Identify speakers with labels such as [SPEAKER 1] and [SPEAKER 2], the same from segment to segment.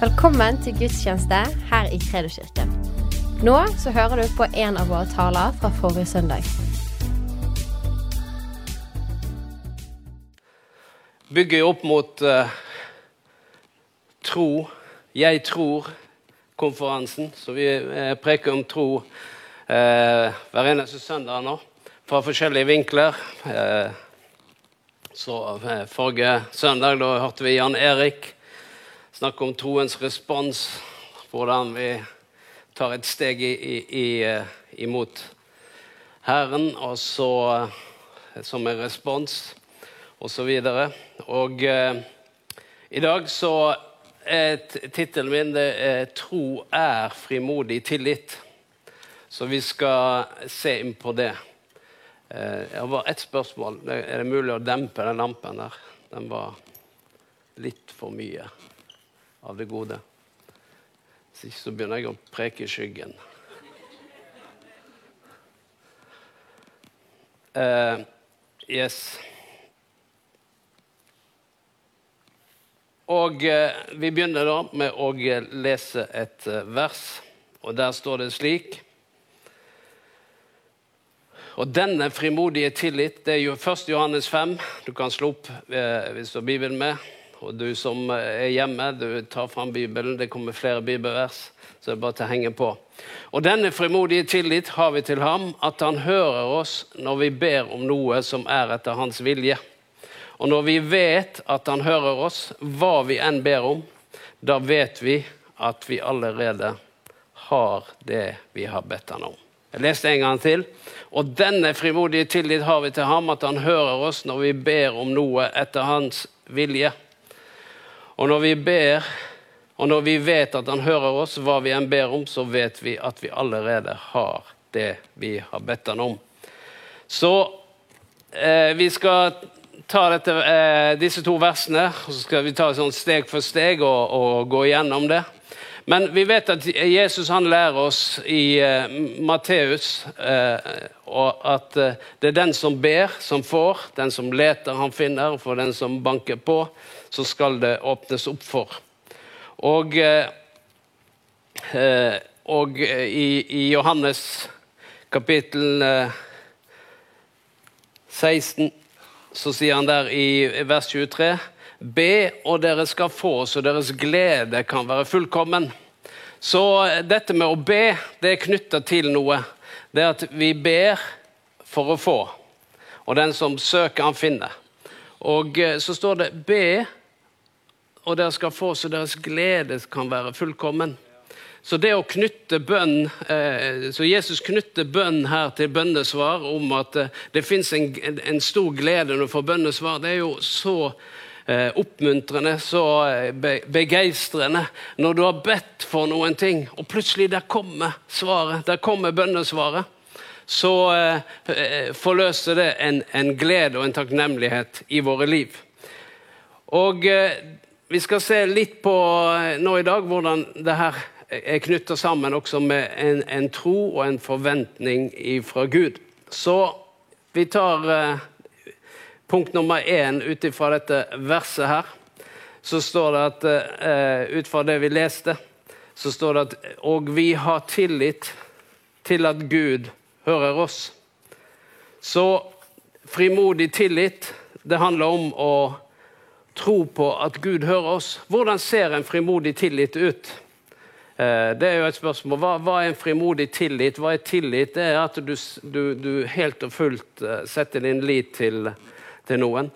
[SPEAKER 1] Velkommen til gudstjeneste her i Kredoskirken. Nå så hører du på en av våre taler fra forrige søndag.
[SPEAKER 2] bygger opp mot uh, tro, jeg tror-konferansen. Så vi eh, preker om tro uh, hver eneste søndag nå, fra forskjellige vinkler. Så Forrige søndag da hørte vi Jan Erik snakke om troens respons. Hvordan vi tar et steg i, i, eh, imot Herren, og så eh, som en respons osv. Og, og eh, i dag så er tittelen min det er 'Tro er frimodig tillit'. Så vi skal se inn på det. Eh, jeg har bare ett spørsmål. Er det mulig å dempe den lampen der? Den var litt for mye av det gode. Hvis ikke så begynner jeg å preke i skyggen. Uh, yes. Og uh, Vi begynner da med å eh, lese et uh, vers, og der står det slik Og denne frimodige tillit, det er jo 1. Johannes 5. Du kan slå opp hvis du har Bibelen med. Og du som eh, er hjemme, du tar fram Bibelen. Det kommer flere bibelvers, så det er bare til å henge på. Og denne frimodige tillit har vi til ham, at han hører oss når vi ber om noe som er etter hans vilje. Og når vi vet at han hører oss, hva vi enn ber om, da vet vi at vi allerede har det vi har bedt han om. Jeg leste en gang til. Og denne frimodige tillit har vi til ham, at han hører oss når vi ber om noe etter hans vilje. Og når vi ber, og når vi vet at han hører oss, hva vi enn ber om, så vet vi at vi allerede har det vi har bedt han om. Så eh, vi skal ta dette, eh, disse to versene, og så skal vi ta sånn steg for steg og, og gå igjennom det. Men vi vet at Jesus han lærer oss i eh, Matteus eh, at eh, det er den som ber, som får. Den som leter, han finner. For den som banker på, så skal det åpnes opp for. Og, eh, eh, og eh, i, i Johannes kapittel eh, 16 så sier han der i vers 23 Be, og dere skal få, så deres glede kan være fullkommen. Så dette med å be, det er knytta til noe. Det er at vi ber for å få. Og den som søker, han finner. Og så står det be, og dere skal få, så deres glede kan være fullkommen. Så det å knytte bønn, eh, så Jesus knytter bønn her til bønnesvar om at eh, det fins en, en, stor glede når du får bønnesvar, det er jo så eh, oppmuntrende, så be, begeistrende når du har bedt for noen ting, og plutselig der kommer svaret, der kommer bønnesvaret. Så forløser det en, en glede og en takknemlighet i våre liv. Og vi skal se litt på eh, nå i dag hvordan det her er knytta sammen også med en, en, tro og en forventning fra Gud. Så vi tar eh, punkt nummer én ut ifra dette verset her. Så står det at eh, ut fra det vi leste, så står det at Og vi har tillit til at Gud hører oss. Så frimodig tillit, det handler om å tro på at Gud hører oss. Hvordan ser en frimodig tillit ut? Eh, Det er jo et spørsmål. Hva, hva er en frimodig tillit? Hva er tillit? Det er at du, du, du helt og fullt eh, setter din lit til, til noen.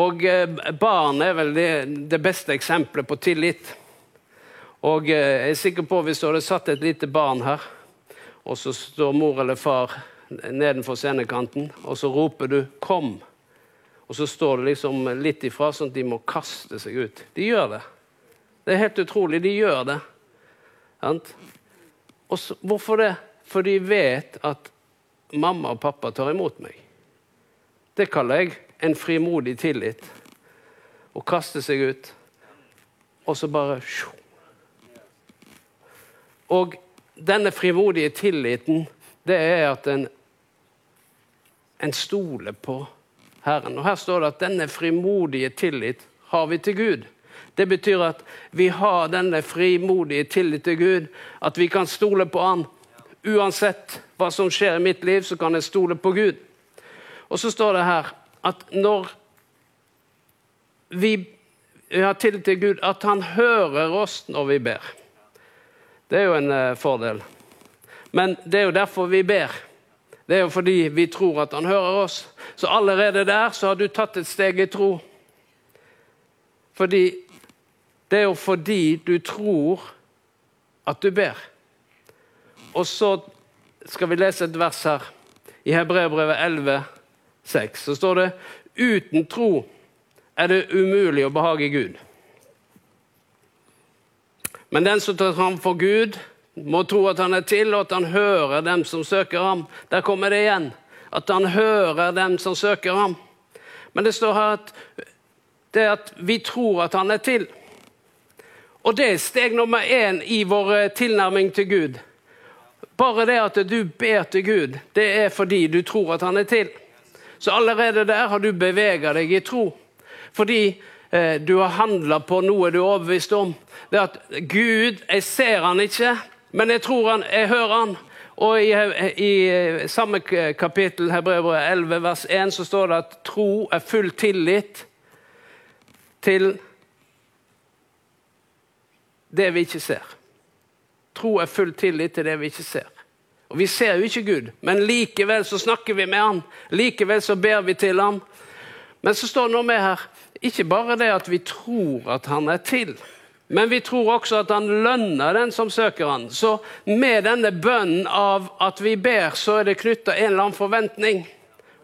[SPEAKER 2] Og eh, barn er vel det, det beste eksempelet på tillit. Og jeg er sikker på hvis du hadde satt et lite barn her, og så står mor eller far nedenfor scenekanten, og så roper du 'kom'. Og så står det liksom litt ifra, sånn at de må kaste seg ut. De gjør det. Det er helt utrolig. De gjør det. Så, hvorfor det? For de vet at mamma og pappa tar imot meg. Det kaller jeg en frimodig tillit. Å kaste seg ut, og så bare. Og denne frimodige tilliten, det er at en, en stoler på Herren. Og Her står det at denne frimodige tillit har vi til Gud. Det betyr at vi har denne frimodige tillit til Gud. At vi kan stole på Han. Uansett hva som skjer i mitt liv, så kan jeg stole på Gud. Og så står det her at når vi har tillit til Gud, at Han hører oss når vi ber. Det er jo en uh, fordel. Men det er jo derfor vi ber. Det er jo fordi vi tror at Han hører oss. Så allerede der så har du tatt et steg i tro. Fordi Det er jo fordi du tror at du ber. Og så skal vi lese et vers her. I Hebreerbrevet 11, 6, så står det uten tro er det umulig å behage Gud. Men den som tar fram for Gud, må tro at han er til, og at han hører dem som søker ham. Der kommer det igjen. At han hører dem som søker ham. Men det står her at det at vi tror at han er til. Og det er steg nummer én i vår eh, tilnærming til Gud. Bare det at du ber til Gud, det er fordi du tror at han er til. Så allerede der har du bevega deg i tro. Fordi eh, du har handla på noe du er overbevist om. Det at Gud, jeg ser han ikke, men jeg tror han, jeg hører han. Og i, i samme kapittel, Hebrevet 11, vers 1, så står det at tro er full tillit til det vi ikke ser. Tro er full tillit til det vi ikke ser. Og Vi ser jo ikke Gud, men likevel så snakker vi med han. Likevel så ber vi til ham. Men så står det noe med her. Ikke bare det at vi tror at han er til, men vi tror også at han lønner den som søker han. Så med denne bønnen av at vi ber, så er det knytta en eller annen forventning.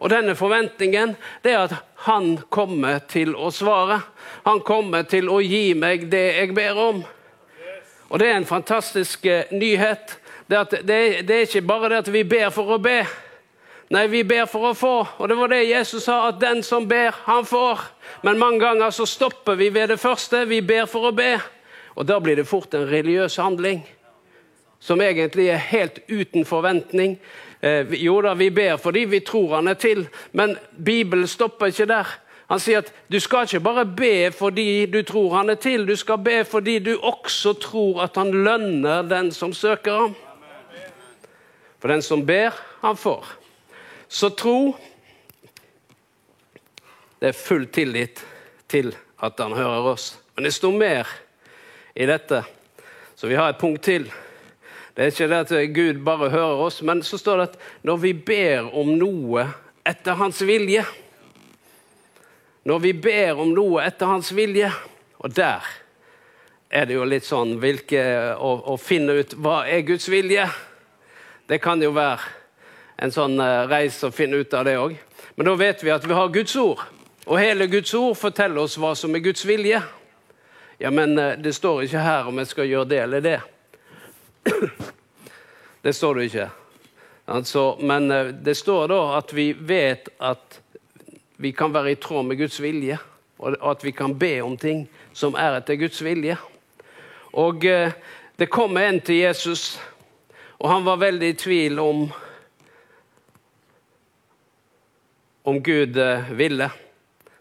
[SPEAKER 2] Og denne forventningen det er at han kommer til å svare. Han kommer til å gi meg det jeg ber om. Og det er en fantastisk eh, nyhet. Det, det, det er ikke bare det at vi ber for å be. Nei, vi ber for å få. Og det var det Jesus sa, at den som ber, han får. Men mange ganger så stopper vi ved det første. Vi ber for å be. Og da blir det fort en religiøs handling som egentlig er helt uten forventning. Eh, jo da, vi ber fordi vi tror han er til, men Bibelen stopper ikke der. Han sier at du skal ikke bare be fordi du tror han er til, du skal be fordi du også tror at han lønner den som søker ham. For den som ber, han får. Så tro Det er full tillit til at han hører oss. Men det står mer i dette. Så vi har et punkt til. Det er ikke det at Gud bare hører oss, men så står det at når vi ber om noe etter hans vilje Når vi ber om noe etter hans vilje, og der er det jo litt sånn hvilke, å, å finne ut hva er Guds vilje. Det kan jo være en sånn uh, reis å finne ut av det òg. Men da vet vi at vi har Guds ord. Og hele Guds ord forteller oss hva som er Guds vilje. Ja, men eh, det står ikke her om jeg skal gjøre det eller det. Det står det ikke. Altså, men eh, det står da at vi vet at vi kan være i tråd med Guds vilje, og at vi kan be om ting som er etter Guds vilje. Og eh, det kom en til Jesus, og han var veldig i tvil om om Gud ville.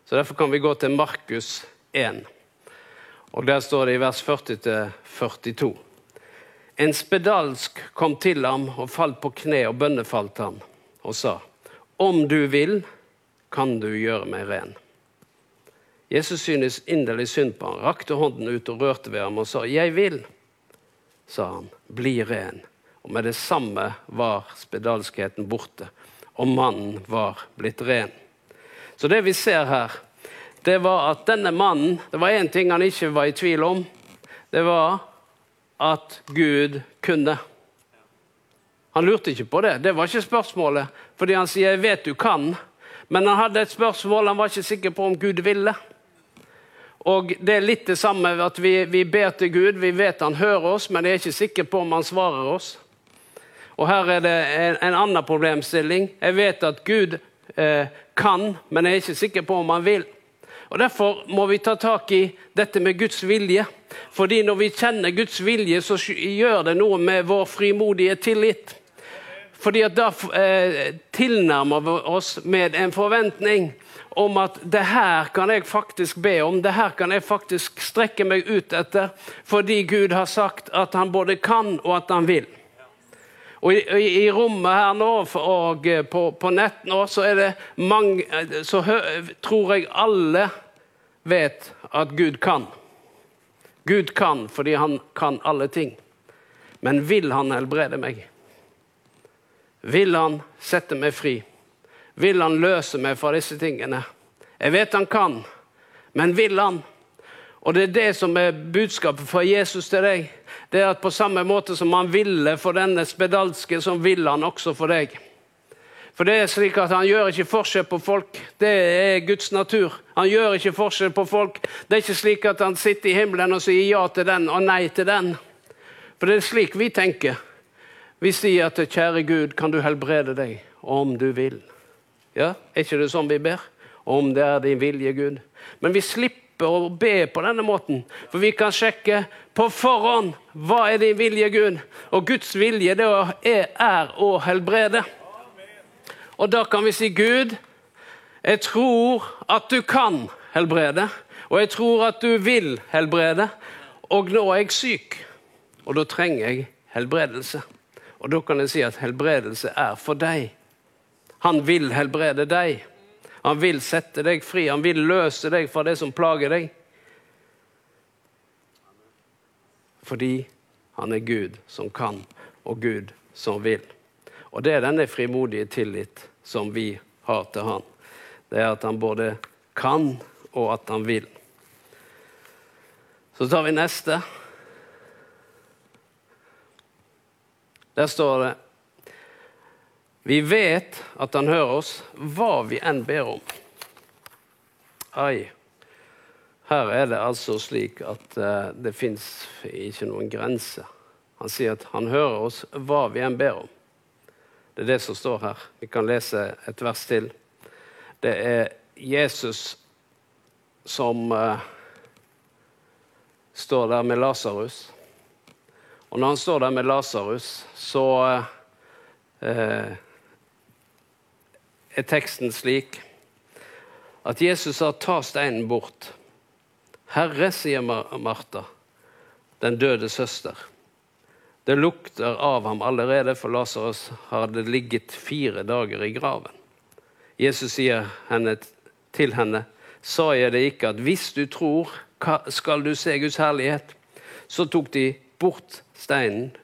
[SPEAKER 2] Så Derfor kan vi gå til Markus 1. Og Der står det i vers 40-42. En spedalsk kom til ham og falt på kne og bønnefalt ham og sa, Om du vil, kan du gjøre meg ren. Jesus synes inderlig synd på ham, rakte hånden ut og rørte ved ham og sa, Jeg vil, sa han, bli ren. Og med det samme var spedalskheten borte, og mannen var blitt ren. Så det vi ser her, det var at denne mannen Det var én ting han ikke var i tvil om. Det var at Gud kunne. Han lurte ikke på det. Det var ikke spørsmålet. Fordi han sier 'jeg vet du kan', men han hadde et spørsmål. Han var ikke sikker på om Gud ville. Og Det er litt det samme at vi, vi ber til Gud. Vi vet han hører oss, men jeg er ikke sikker på om han svarer oss. Og Her er det en, en annen problemstilling. Jeg vet at Gud eh, kan, men jeg er ikke sikker på om han vil. Og Derfor må vi ta tak i dette med Guds vilje. Fordi når vi kjenner Guds vilje, så gjør det noe med vår frimodige tillit. Fordi at da eh, tilnærmer vi oss med en forventning om at det her kan jeg faktisk be om, det her kan jeg faktisk strekke meg ut etter, fordi Gud har sagt at han både kan og at han vil. Og i, i, rommet her nå og eh, på, på nett nå, så er det mange Så tror jeg alle vet at Gud kan. Gud kan fordi han kan alle ting. Men vil han helbrede meg? Vil han sette meg fri? Vil han løse meg fra disse tingene? Jeg vet han kan, men vil han? Og det er det som er budskapet fra Jesus til deg. Det er at på samme måte som han ville for denne spedalske, så vil han også for deg. For det er slik at Han gjør ikke forskjell på folk. Det er Guds natur. Han gjør ikke forskjell på folk. Det er ikke slik at han sitter i himmelen og sier ja til den og nei til den. For det er slik vi tenker. Vi sier at 'Kjære Gud, kan du helbrede deg om du vil'? Ja, Er ikke det sånn vi ber? Om det er din vilje, Gud. Men vi slipper å be på denne måten, for vi kan sjekke på forhånd hva er din vilje, Gud. Og Guds vilje det er å helbrede. Og da kan vi si, Gud, jeg tror at du kan helbrede, og jeg tror at du vil helbrede, og nå er jeg syk, og da trenger jeg helbredelse. Og da kan jeg si at helbredelse er for deg. Han vil helbrede deg. Han vil sette deg fri. Han vil løse deg fra det som plager deg. Fordi han er Gud som kan, og Gud som vil. Og det er denne frimodige tillit som vi har til han. Det er at han både kan, og at han vil. Så tar vi neste. Der står det Vi vet at han hører oss hva vi enn ber om. Ai. Her er det altså slik at uh, det fins ikke noen grense. Han sier at han hører oss hva vi enn ber om. Det er det som står her. Vi kan lese et vers til. Det er Jesus som uh, står der med Lasarus. Og når han står der med Lasarus, så eh, er teksten slik at Jesus sa 'ta steinen bort'. Herre, sier Martha, den døde søster. Det lukter av ham allerede, for Lasarus hadde ligget fire dager i graven. Jesus sier henne, til henne, sa jeg det ikke, at hvis du tror, skal du se Guds herlighet? Så tok de bort steinen.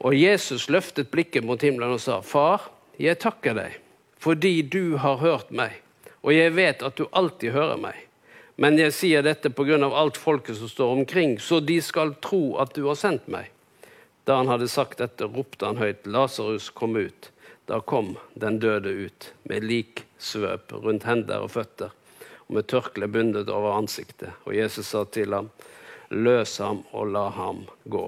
[SPEAKER 2] Og Jesus løftet blikket mot himmelen og sa, Far, jeg takker deg fordi du har hørt meg, og jeg vet at du alltid hører meg. Men jeg sier dette pga. alt folket som står omkring, så de skal tro at du har sendt meg. Da han hadde sagt dette, ropte han høyt, Lasarus, kom ut. Da kom den døde ut, med liksvøp rundt hender og føtter, og med tørkle bundet over ansiktet. Og Jesus sa til ham, løs ham og la ham gå.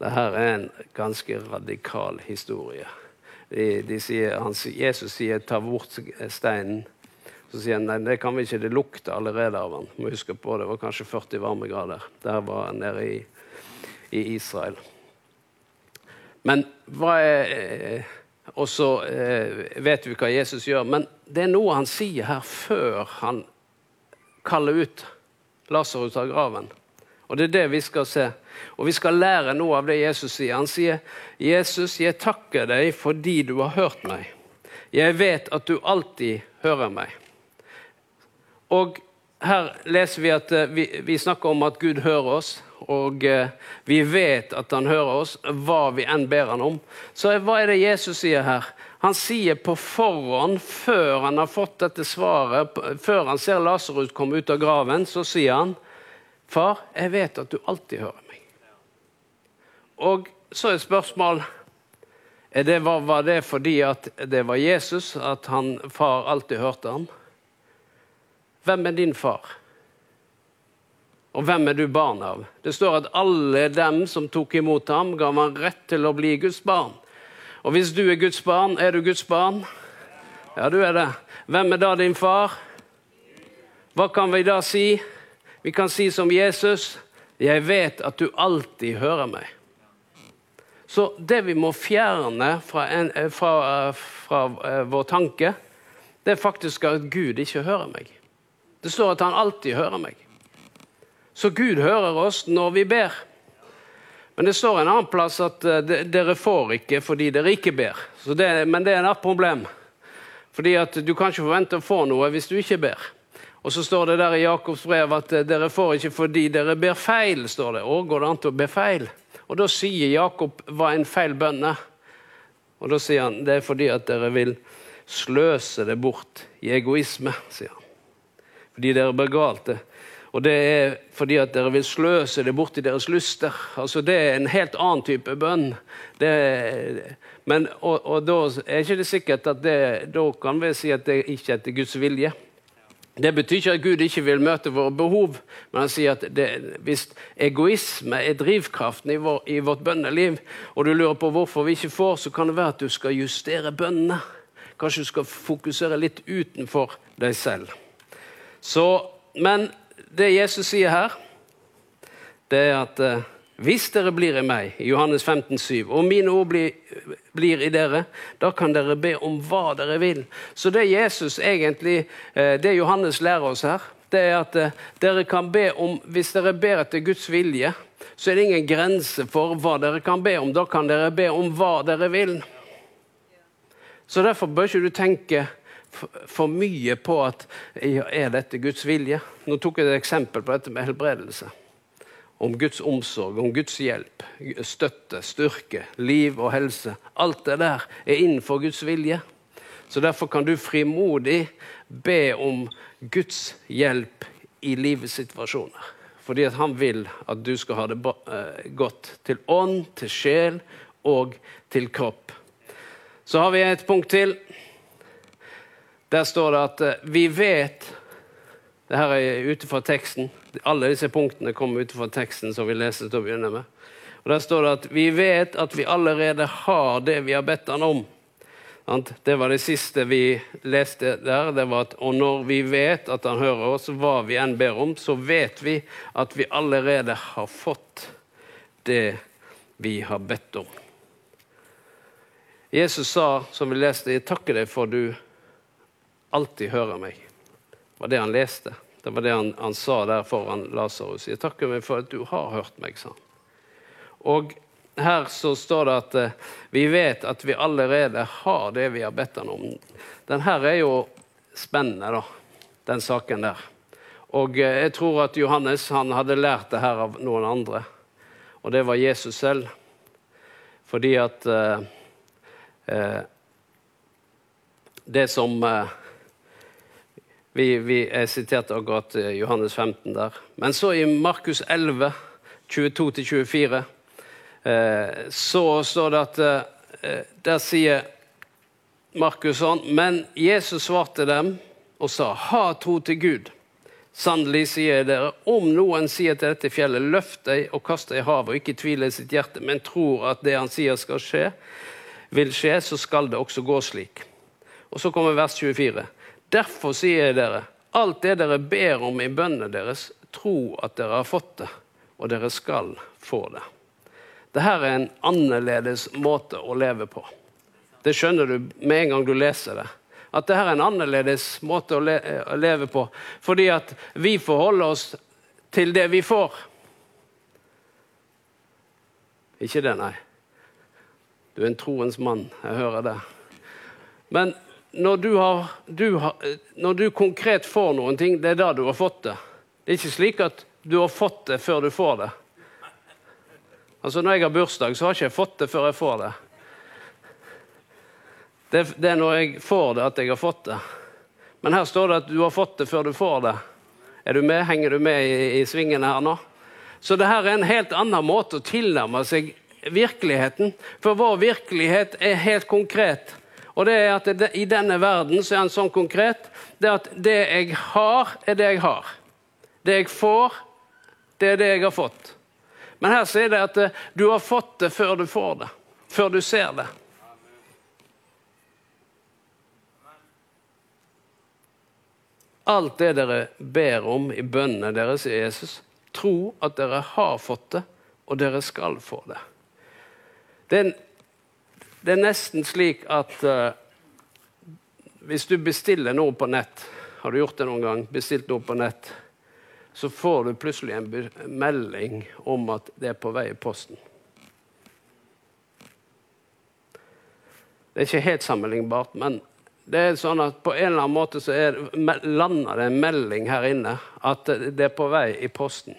[SPEAKER 2] Dette er en ganske radikal historie. De, de sier, han, Jesus sier 'ta bort steinen'. Så sier han nei, det kan vi ikke, det lukter allerede av han. Må huske på Det var kanskje 40 varmegrader. Der var han nede i, i Israel. Men hva er Og så eh, vet vi hva Jesus gjør. Men det er noe han sier her før han kaller ut Lasarus av graven. Og det er det vi skal se. Og vi skal lære noe av det Jesus sier. Han sier, 'Jesus, jeg takker deg fordi du har hørt meg.' 'Jeg vet at du alltid hører meg.' Og her leser vi at eh, vi, vi snakker om at Gud hører oss, og eh, vi vet at han hører oss, hva vi enn ber han om. Så hva er det Jesus sier her? Han sier på forhånd, før han har fått dette svaret, før han ser Lasarus komme ut av graven, så sier han 'Far, jeg vet at du alltid hører meg'. Og så er spørsmål det, Var det fordi at det var Jesus, at han, far alltid hørte ham? Hvem er din far? Og hvem er du barn av? Det står at alle dem som tok imot ham, ga han rett til å bli Guds barn. Og hvis du er Guds barn, er du Guds barn? Ja, du er det. Hvem er da din far? Hva kan vi da si? Vi kan si som Jesus, 'Jeg vet at du alltid hører meg'. Så det vi må fjerne fra, en, eh, fra, eh, fra uh, vår tanke, det er faktisk at Gud ikke hører meg. Det står at han alltid hører meg. Så Gud hører oss når vi ber. Men det står en annen plass at dere får ikke fordi dere ikke ber. Det, men det er et problem. Fordi at du kan ikke forvente å få noe hvis du ikke ber. Og så står det der i Jakobs brev at dere får ikke fordi dere ber feil. står det. Å, går det an til å be feil? Og Da sier Jakob hva en feil bønn er. Og Da sier han det er fordi at dere vil sløse det bort i egoisme. sier han. Fordi dere blir galt. det. Og det er fordi at dere vil sløse det bort i deres lyster. Altså Det er en helt annen type bønn. Det, men, og, og, da er ikke det sikkert at det, da kan vi si at det ikke er etter Guds vilje. Det betyr ikke at Gud ikke vil møte våre behov, men han sier at det, hvis egoisme er drivkraften i, vår, i, vårt bønneliv, og du lurer på hvorfor vi ikke får, så kan det være at du skal justere bønnene. Kanskje du skal fokusere litt utenfor deg selv. Så, men det Jesus sier her, det er at eh, hvis dere blir i meg, i Johannes 15, 7, og mine ord blir, blir, i dere, da kan dere be om hva dere vil. Så det Jesus egentlig, eh, det Johannes lærer oss her, det er at eh, dere kan be om Hvis dere ber etter Guds vilje, så er det ingen grense for hva dere kan be om. Da kan dere be om hva dere vil. Så derfor bør ikke du tenke for mye på at er dette Guds vilje. Nå tok jeg et eksempel på dette med helbredelse om Guds omsorg, om Guds hjelp, støtte, styrke, liv og helse. Alt det der er innenfor Guds vilje. Så Derfor kan du frimodig be om Guds hjelp i livets situasjoner. Fordi at han vil at du skal ha det eh, godt til ånd, til sjel og til kropp. Så har vi et punkt til. Der står det at eh, vi vet det her er ute fra teksten. Alle disse punktene kommer ut fra teksten som vi leser til å begynne med. Og Der står det at vi vet at vi allerede har det vi har bedt han om. Det var det siste vi leste der. det var at, Og når vi vet at han hører oss, hva vi enn ber om, så vet vi at vi allerede har fått det vi har bedt om. Jesus sa, som vi leste, jeg takker deg for du alltid hører meg var det han leste. Det var det han, han sa der foran Lasarus. Jeg takker meg for at du har hørt meg, sa han. Og her så står det at eh, vi vet at vi allerede har det vi har bedt han om. Den her er jo spennende, da. Den saken der. Og eh, jeg tror at Johannes han hadde lært det her av noen andre. Og det var Jesus selv. Fordi at eh, Det som vi, vi jeg siterte akkurat eh, Johannes 15 der. Men så i Markus 11, 22-24, eh, så står det at eh, Der sier Markus sånn Men Jesus svarte dem og sa, ha tro til Gud. Sannelig sier jeg dere, om noen sier til dette fjellet, løft deg og kast deg i havet, og ikke tviler i sitt hjerte, men tror at det han sier skal skje, vil skje, så skal det også gå slik. Og så kommer vers 24. Derfor sier jeg dere, alt det dere ber om i bønnene deres, tro at dere har fått det, og dere skal få det. Dette er en annerledes måte å leve på. Det skjønner du med en gang du leser det. At dette er en annerledes måte å, le å leve på. Fordi at vi forholder oss til det vi får. Ikke det, nei. Du er en troens mann. Jeg hører det. Men når du, har, du har, når du konkret får noen ting, det er da du har fått det. Det er ikke slik at du har fått det før du får det. Altså Når jeg har bursdag, så har ikke jeg fått det før jeg får det. Det, det er når jeg får det, at jeg har fått det. Men her står det at du har fått det før du får det. Er du med? Henger du med i, i svingene her nå? Så det her er en helt annen måte å tilnærme seg virkeligheten. For vår virkelighet er helt konkret. Og det er at I denne verden så er han sånn konkret det at det jeg har, er det jeg har. Det jeg får, det er det jeg har fått. Men her sier det at eh, du har fått det før du får det. Før du ser det. Alt det dere ber om i bønnene deres, sier Jesus, tro at dere har fått det, og dere skal få det. Det er, det er nesten slik at uh, hvis du bestiller noe på nett, har du gjort det noen gang, bestilt noe på nett, så får du plutselig en melding om at det er på vei i posten. Det er ikke helt sammenlignbart, men det er sånn at på en eller annen måte så er, lander det en melding her inne at det er på vei i posten.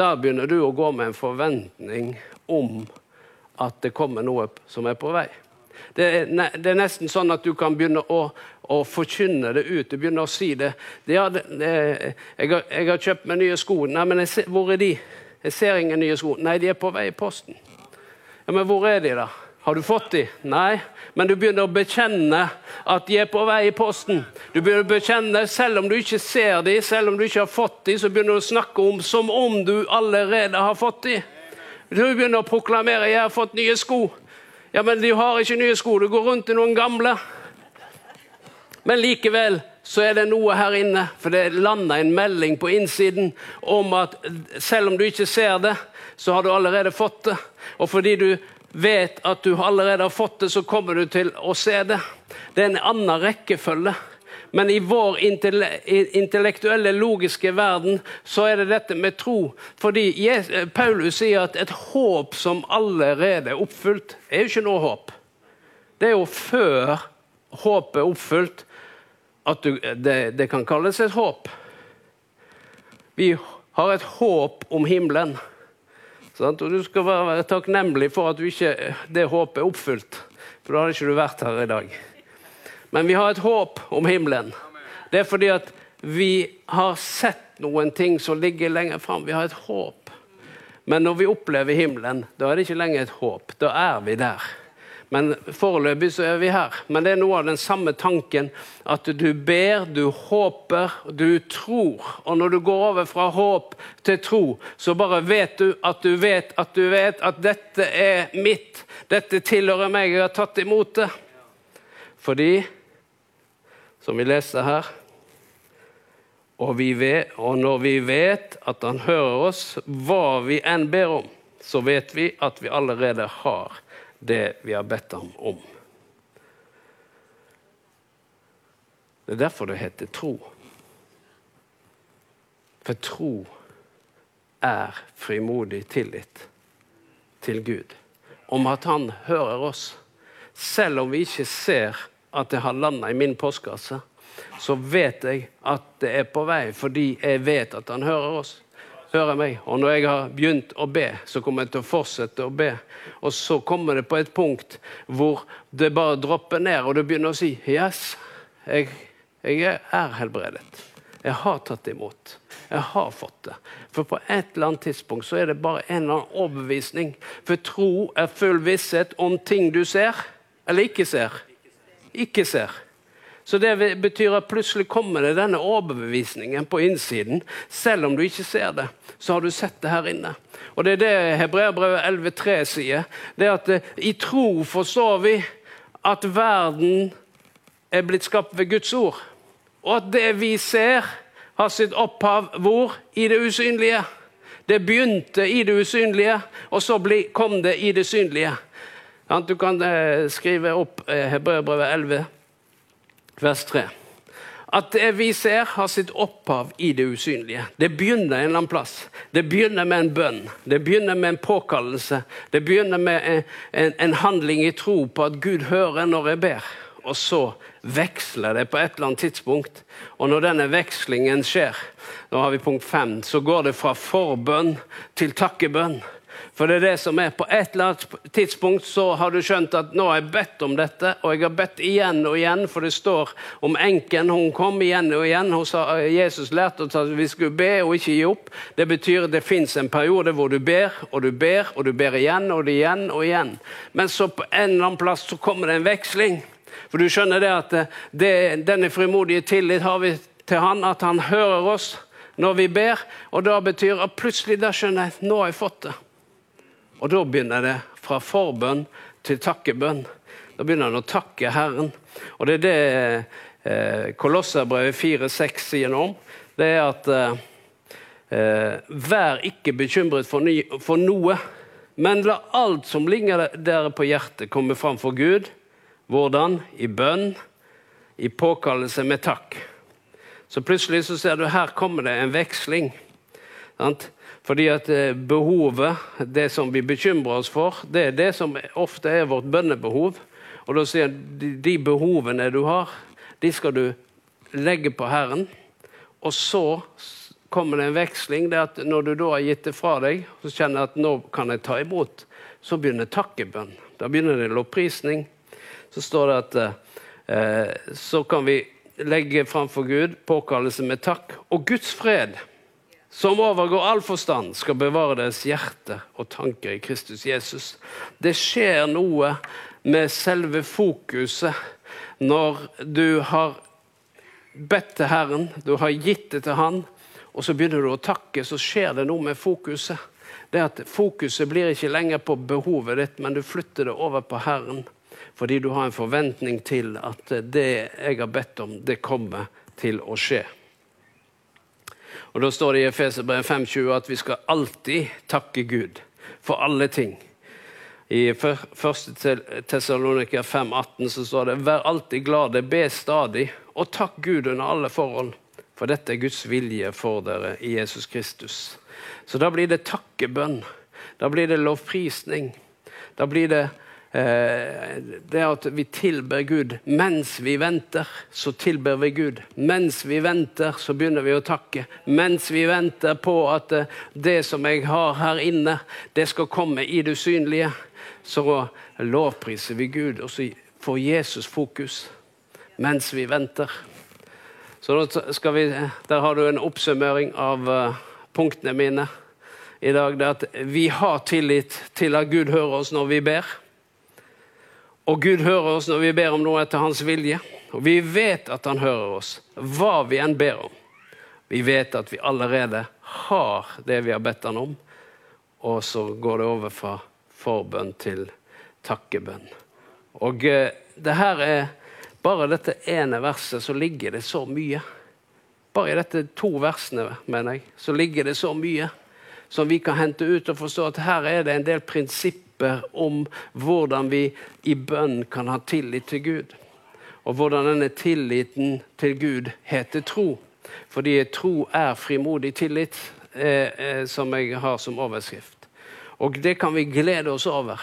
[SPEAKER 2] Da begynner du å gå med en forventning om at det kommer noe som er på vei. Det er, det er nesten sånn at du kan begynne å, å, forkynne det ut. Du begynner å si det. det, ja, det jeg, har, jeg, har, kjøpt meg nye sko. Nei, men ser, hvor er de? Jeg ser ingen nye sko. Nei, de er på vei i posten. Ja, Men hvor er de, da? Har du fått de? Nei. Men du begynner å bekjenne at de er på vei i posten. Du begynner å bekjenne, Selv om du ikke ser de, selv om du ikke har fått de, så begynner du å snakke om som om du allerede har fått de. Du begynner å proklamere 'jeg har fått nye sko'. Ja, men du har ikke nye sko, du går rundt i noen gamle. Men likevel så er det noe her inne, for det lander en melding på innsiden om at selv om du ikke ser det, så har du allerede fått det. Og fordi du vet at du allerede har fått det, så kommer du til å se det. Det er en annen rekkefølge. Men i vår intellektuelle, logiske verden så er det dette med tro. Fordi Paulus sier at et håp som allerede er oppfylt, er jo ikke noe håp. Det er jo før håpet er oppfylt at du, det, det kan kalles et håp. Vi har et håp om himmelen. Og du skal være takknemlig for at ikke, det håpet er oppfylt, for da hadde ikke du vært her i dag. Men vi har et håp om himmelen. Det er fordi at vi har sett noen ting som ligger lenger fram. Vi har et håp. Men når vi opplever himmelen, da er det ikke lenger et håp. Da er vi der. Men foreløpig så er vi her. Men det er noe av den samme tanken at du ber, du håper, du tror. Og når du går over fra håp til tro, så bare vet du at du vet at du vet at dette er mitt. Dette tilhører meg, jeg har tatt imot det. Fordi, som vi leser her og, vet, og når vi vet at Han hører oss, hva vi enn ber om, så vet vi at vi allerede har det vi har bedt ham om. Det er derfor det heter tro. For tro er frimodig tillit til Gud. Om at han hører oss. Selv om vi ikke ser at det har landa i min postkasse, så vet jeg at det er på vei, fordi jeg vet at han hører oss hører meg. Og når jeg har begynt å be, så kommer jeg til å fortsette å be. Og så kommer det på et punkt hvor det bare dropper ned, og du begynner å si Yes, jeg, jeg er helbredet. Jeg har tatt imot. Jeg har fått det. For på et eller annet tidspunkt så er det bare en eller annen overbevisning. For tro er full visshet om ting du ser eller ikke ser. Ikke ser. Så det betyr at plutselig kommer det denne overbevisningen på innsiden. Selv om du ikke ser det, så har du sett det her inne. Og det er det Hebreabrevet 11,3 sier. Det er at eh, i tro forstår vi at verden er blitt skapt ved Guds ord. Og at det vi ser, har sitt opphav hvor? I det usynlige. Det begynte i det usynlige, og så kom det i det synlige. Du kan eh, skrive opp eh, Hebreabrevet 11 vers 3. At det vi ser, har sitt opphav i det usynlige. Det begynner en eller annen plass. Det begynner med en bønn, det begynner med en påkallelse. Det begynner med en, en, en handling i tro på at Gud hører når jeg ber. Og så veksler det på et eller annet tidspunkt. Og når denne vekslingen skjer, nå har vi punkt fem, så går det fra forbønn til takkebønn. For det er det som er. På et eller annet tidspunkt så har du skjønt at nå har jeg bedt om dette, og jeg har bedt igjen og igjen, for det står om enken. Hun kom igjen og igjen. Sa, Jesus lærte oss at vi skulle be og ikke gi opp. Det betyr at det fins en periode hvor du ber og du ber og du ber igjen og igjen og igjen. Men så på en eller annen plass så kommer det en veksling. For du skjønner det at det, denne frimodige tillit har vi til han, at han hører oss når vi ber. Og da betyr at plutselig da skjønner jeg nå har jeg fått det. Og da begynner det fra forbønn til takkebønn. Da begynner han å takke Herren. Og det er det eh, Kolosserbrevet 4,6 sier noe om. Det er at eh, eh, vær ikke bekymret for, ny, for, noe, Men la alt som ligger dere på hjertet, komme fram for Gud. Hvordan? I bønn, i påkallelse med takk. Så plutselig så ser du her kommer det en veksling. Fordi at eh, behovet, det som vi bekymrer oss for, det er det som ofte er vårt bønnebehov. Og da sier han de behovene du har, de skal du legge på Herren. Og så kommer det en veksling. det at Når du da har gitt det fra deg, så kjenner jeg at nå kan jeg ta imot, så begynner takkebønn. Da begynner det lovprisning. Så står det at eh, så kan vi legge framfor Gud påkallelse med takk. Og Guds fred, som overgår all forstand, skal bevare deres hjerte og tanker i Kristus Jesus. Det skjer noe med selve fokuset når du har bedt til Herren, du har gitt det til Han, og så begynner du å takke, så skjer det noe med fokuset. Det at Fokuset blir ikke lenger på behovet ditt, men du flytter det over på Herren. Fordi du har en forventning til at det jeg har bedt om, det kommer til å skje. Og Da står det i Efeserbrevet 5,20 at vi skal alltid takke Gud for alle ting. I 1. Tessaloniker 5,18 så står det Vær alltid glade, be stadig, og takk Gud under alle forhold. For dette er Guds vilje for dere i Jesus Kristus. Så da blir det takkebønn. Da blir det lovprisning. Da blir det det at vi tilber Gud. Mens vi venter, så tilber vi Gud. Mens vi venter, så begynner vi å takke. Mens vi venter på at eh, det som jeg har her inne, det skal komme i det usynlige, så lovpriser vi Gud, og så får Jesus fokus mens vi venter. Så vi, Der har du en oppsummering av punktene mine i dag. Det at vi har tillit til at Gud hører oss når vi ber. Og Gud hører oss når vi ber om noe etter hans vilje. Og vi vet at han hører oss, hva vi enn ber om. Vi vet at vi allerede har det vi har bedt han om. Og så går det over fra forbønn til takkebønn. Og uh, det her er bare dette ene verset så ligger det så mye. Bare i dette to versene mener jeg, så ligger det så mye som vi kan hente ut og forstå at her er det en del prinsipper om hvordan vi i bønn kan ha tillit til Gud. Og hvordan denne tilliten til Gud heter tro. Fordi tro er frimodig tillit, eh, eh, som jeg har som overskrift. Og det kan vi glede oss over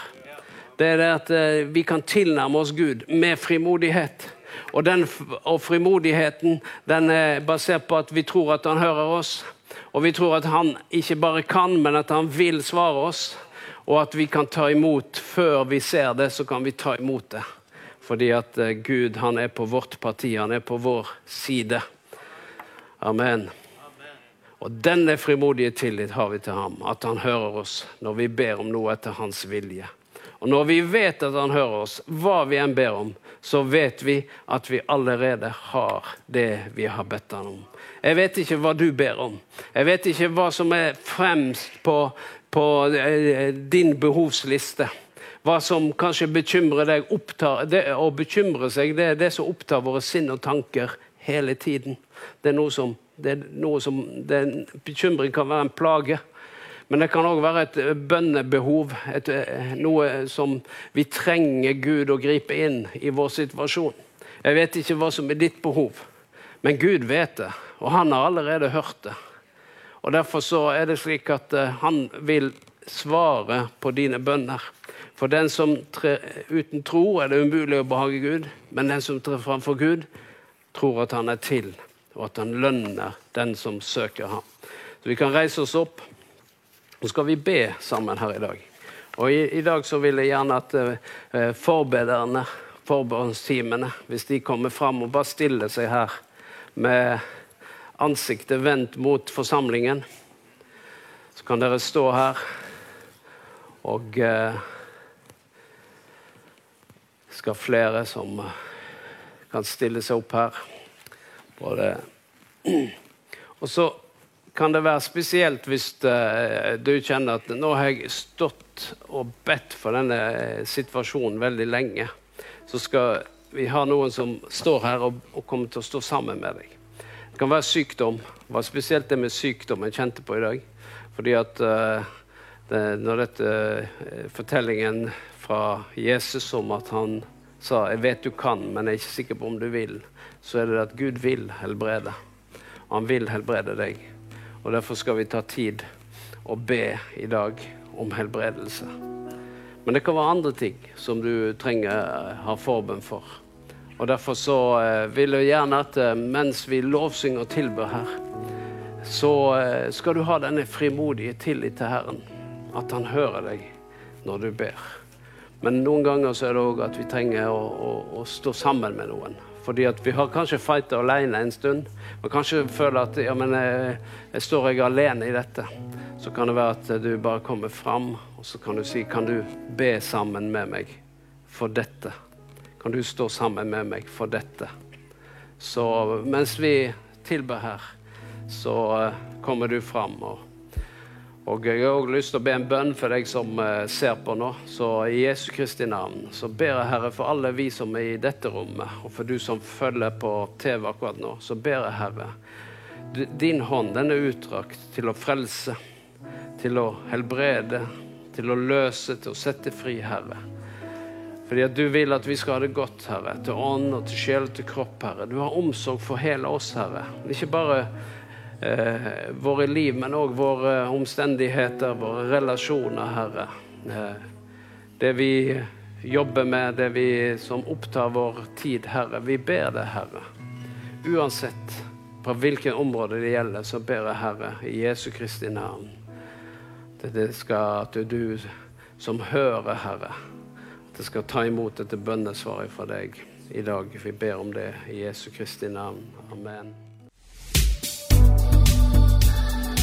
[SPEAKER 2] det er det at eh, vi kan tilnærme oss Gud med frimodighet. Og, den, og frimodigheten den er basert på at vi tror at han hører oss. Og vi tror at han ikke bare kan, men at han vil svare oss. Og at vi kan ta imot før vi ser det, så kan vi ta imot det. Fordi at eh, Gud han er på vårt parti, han er på vår side. Amen. Og denne frimodige tillit har vi til ham, at han hører oss når vi ber om noe etter hans vilje. Og når vi vet at han hører oss, hva vi enn ber om, så vet vi at vi allerede har det vi har bedt han om. Jeg vet ikke hva du ber om. Jeg vet ikke hva som er fremst på, på eh, din behovsliste. Hva som kanskje bekymrer deg. Opptar, det, å bekymre seg det er det som opptar våre sinn og tanker hele tiden. Det er noe som, det er noe som det, Bekymring kan være en plage. Men det kan òg være et eh, bønnebehov, et, eh, noe som vi trenger Gud å gripe inn i vår situasjon. Jeg vet ikke hva som er ditt behov, men Gud vet det, og han har allerede hørt det. Og Derfor så er det slik at uh, han vil svare på dine bønner. For den som trer uten tro, er det umulig å behage Gud. Men den som trer framfor Gud, tror at han er til, og at han lønner den som søker ham. Så vi kan reise oss opp. Så skal vi be sammen her i dag. Og i, i dag så vil jeg gjerne at uh, forbederne, forbedringsteamene, hvis de kommer fram og bare stiller seg her med ansiktet vendt mot forsamlingen, så kan dere stå her og uh, skal flere som kan stille seg opp her. Både Og så kan det være spesielt hvis uh, du kjenner at nå har jeg stått og bedt for denne eh, situasjonen veldig lenge. Så skal vi ha noen som står her og, og kommer til å stå sammen med deg. Det kan være sykdom. Det var spesielt det med sykdom jeg kjente på i dag. Fordi at uh, det, når dette uh, fortellingen fra Jesus om at han sa 'Jeg vet du kan, men jeg er ikke sikker på om du vil', så er det at Gud vil helbrede. Han vil helbrede deg. Og Derfor skal vi ta tid og be i dag om helbredelse. Men det kan være andre ting som du trenger ha forbønn for. Og Derfor så eh, vil jeg gjerne at eh, mens vi lovsynger og tilber her, så eh, skal du ha denne frimodige tillit til Herren. At Han hører deg når du ber. Men noen ganger så er det òg at vi trenger å, å, å, stå sammen med noen. Fordi at vi har kanskje fighta alene en stund. Og kanskje føler at ja, men jeg, jeg står jeg alene i dette. Så kan det være at du bare kommer fram, og så kan du si Kan du be sammen med meg for dette? Kan du stå sammen med meg for dette? Så mens vi tilber her, så uh, kommer du fram. Og, og jeg har òg lyst til å be en bønn for deg som uh, ser på nå. Så i Jesu Kristi navn så ber jeg Herre for alle vi som er i dette rommet, og for du som følger på TV akkurat nå, så ber jeg Herre. Din hånd den er utdrakt til å frelse, til å helbrede, til å løse, til å sette fri, Herre. Fordi at du vil at vi skal ha det godt, Herre, til ånd og til sjel og til kropp, Herre. Du har omsorg for hele oss, Herre. Ikke bare eh, våre liv, men òg våre omstendigheter, våre relasjoner, Herre. Eh, det vi jobber med, det vi som opptar vår tid, Herre. Vi ber det, Herre. Uansett på hvilket område det gjelder, så ber jeg, Herre, i Jesu Kristi navn. at det skal at du som hører, Herre at det skal ta imot dette bønnesvaret fra deg i dag. Vi ber om det i Jesu Kristi navn. Amen.